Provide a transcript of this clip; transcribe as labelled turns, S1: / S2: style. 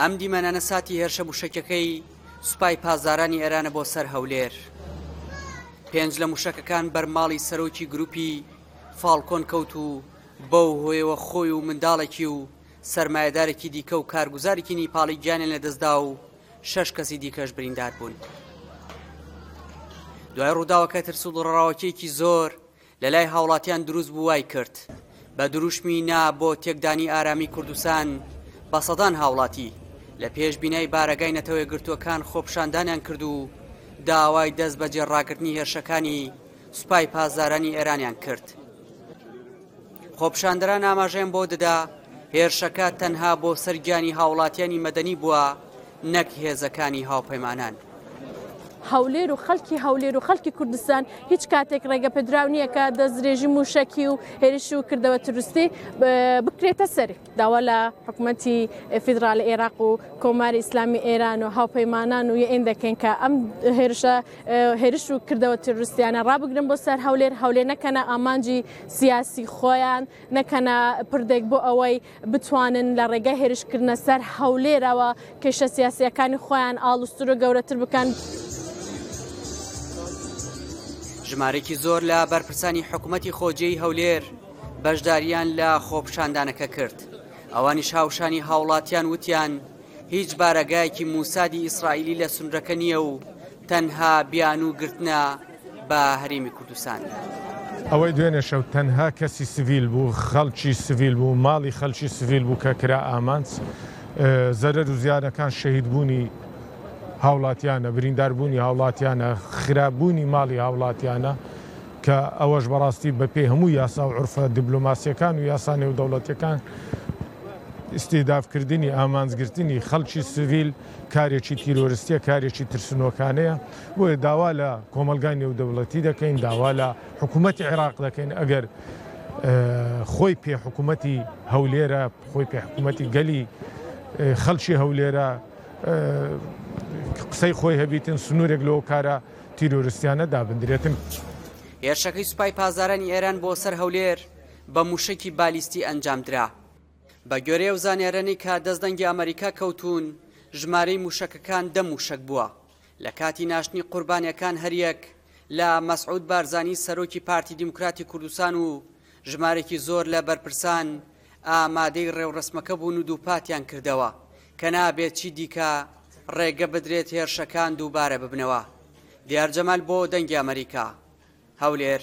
S1: ئەم دیمەنانە ساتی هێرشە موشەکەکەی سوپای پازدارانی ئێرانە بۆ سەر هەولێر. پێنج لە موشەکەکان بەرماڵی سەرۆکی گروپی فاڵکۆن کەوت و بەو هۆیەوە خۆی و منداڵێکی و سرمایهدارێکی دیکە و کارگوزارێکی نیپاڵی گیانیان لە دەستدا و شش کەسی دیکەش بریندار بوون. دوای ڕووداوەکە ترس و دڵڕاوەکێکی زۆر لەلای هاوڵاتیان دروست بوو وای کرد بە دروشمی نا بۆ تێکدانی ئارامی کوردستان بە سەدان هاوڵاتی لە پێش بینای بارەگای نەتەوە گرتووەکان خۆپشاندانیان کرد و داوای دەست بە جێڕاگرتنی هێرشەکانی سوپای پاسدارانی ئێرانیان کرد خۆپشاندران ئاماژەیان بۆ دەدا هێرشەکە تەنها بۆ سەرگیانی هاوڵاتیانی مەدەنی بووە نەک هێزەکانی هاوپەیمانان.
S2: هەولێر و خەلکی هەولێر و خەلکی کوردستان هیچ کاتێک ڕێگەپێدراو نییە کە دەستدرێژی موشەکی و هێرش و کردەوە تروستی بکرێتە سەری داوا لە حکوومەتی فیدرال عێراق و کۆماری ئیسلامی ئێران و هاوپەیمانان و یئین دەکەین کە ئەم هێرشە هێرش و کردەوە تروستیانە ڕابگرن بۆ سەر هەولێر هەولێر نەکەنە ئامانجی سیاسی خۆیان نەکەنە پردێک بۆ ئەوەی بتوانن لە ڕێگای هێرشکردنە سەر هەولێرەوە کێشە سیاسییەکانی خۆیان ئاڵوستر و گەورەتر بکەن.
S1: ژمارێکی زۆر لە بەرپرسانی حکوومەتتی خۆجێی هەولێر بەشداریان لە خۆپشاندانەکە کرد ئەوانیش هاوشانی هاوڵاتیان وتیان هیچ بارەگایەکی موسادی ئیسرائیلی لە سنرەکە نییە و تەنها بیانوو گرتنە بە هەرێمی کوردستان.
S3: ئەوەی دوێنێ شەو تەنها کەسی سڤیل بوو خەڵکی سڤیل بوو ماڵی خەلکی سڤیل بوو کە کرا ئامانج زەرەر و زیانەکان شەهیدبوونی هاوڵاتیانە برینداربوونی هاوڵاتیانە خراپبوونی ماڵی هاوڵاتیانە کە ئەوەش بەڕاستی بەپێ هەموو یاسا و عرفە دیبلوماسیەکان و یاسا نێودەوڵەتەکان ئستیدافکردنی ئامانجگرتنی خەلکی سڤیل کارێکی تیرۆرستیە کارێکی ترسنۆکانەیە بۆیە داوا لە کۆمەلگای نێودەولەتی دەکەین داوا لە حکومەتی عێراق دەکەین ئەگەر خۆی پێ حکوومەتی هەولێرە خۆی پێ حکوومەتی گەلی خەلکی هەولێرە قسەی خۆی هەبیتن سنوورێک لەو کارە تیرۆرستیانە دابدرێتن.
S1: هێرشەکەی سوپای پاسدارانی ئێران بۆ سەر هەولێر بە مووشەکی بالیستی ئەنجامدرا. بە گوێرەی ئەو زانیارانەی کە دەست دەنگی ئامریکا کەوتوون، ژمارەی مووشەکەکان دە مووشەک بووە. لە کاتی ناشتنی قوربانیەکان هەریەک لە مەسعود بارزانی سەرۆکی پارتی دیموکراتی کوردستان و ژمارێکی زۆر لە بەرپرسان ئامادەی ڕێوڕەسمەکە بوون و دووپاتیان کردەوە کە نابێت چی دیکە ڕێگە بدرێت هێرشەکان دووبارە ببنەوە. دیار جەمال بۆ دەنگی ئەمریکا. هەولێر.